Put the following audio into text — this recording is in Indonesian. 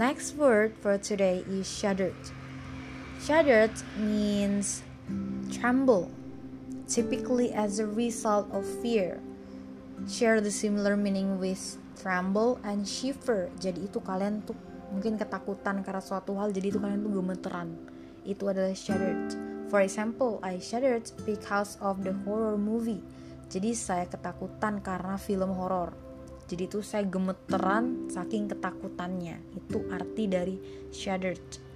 Next word for today is shuddered. Shuddered means tremble, typically as a result of fear. Share the similar meaning with tremble and shiver. Jadi itu kalian tuh mungkin ketakutan karena suatu hal, jadi itu kalian tuh gemeteran. Itu adalah shuddered. For example, I shuddered because of the horror movie. Jadi saya ketakutan karena film horor. Jadi itu saya gemeteran saking ketakutannya. Itu arti dari shuddered.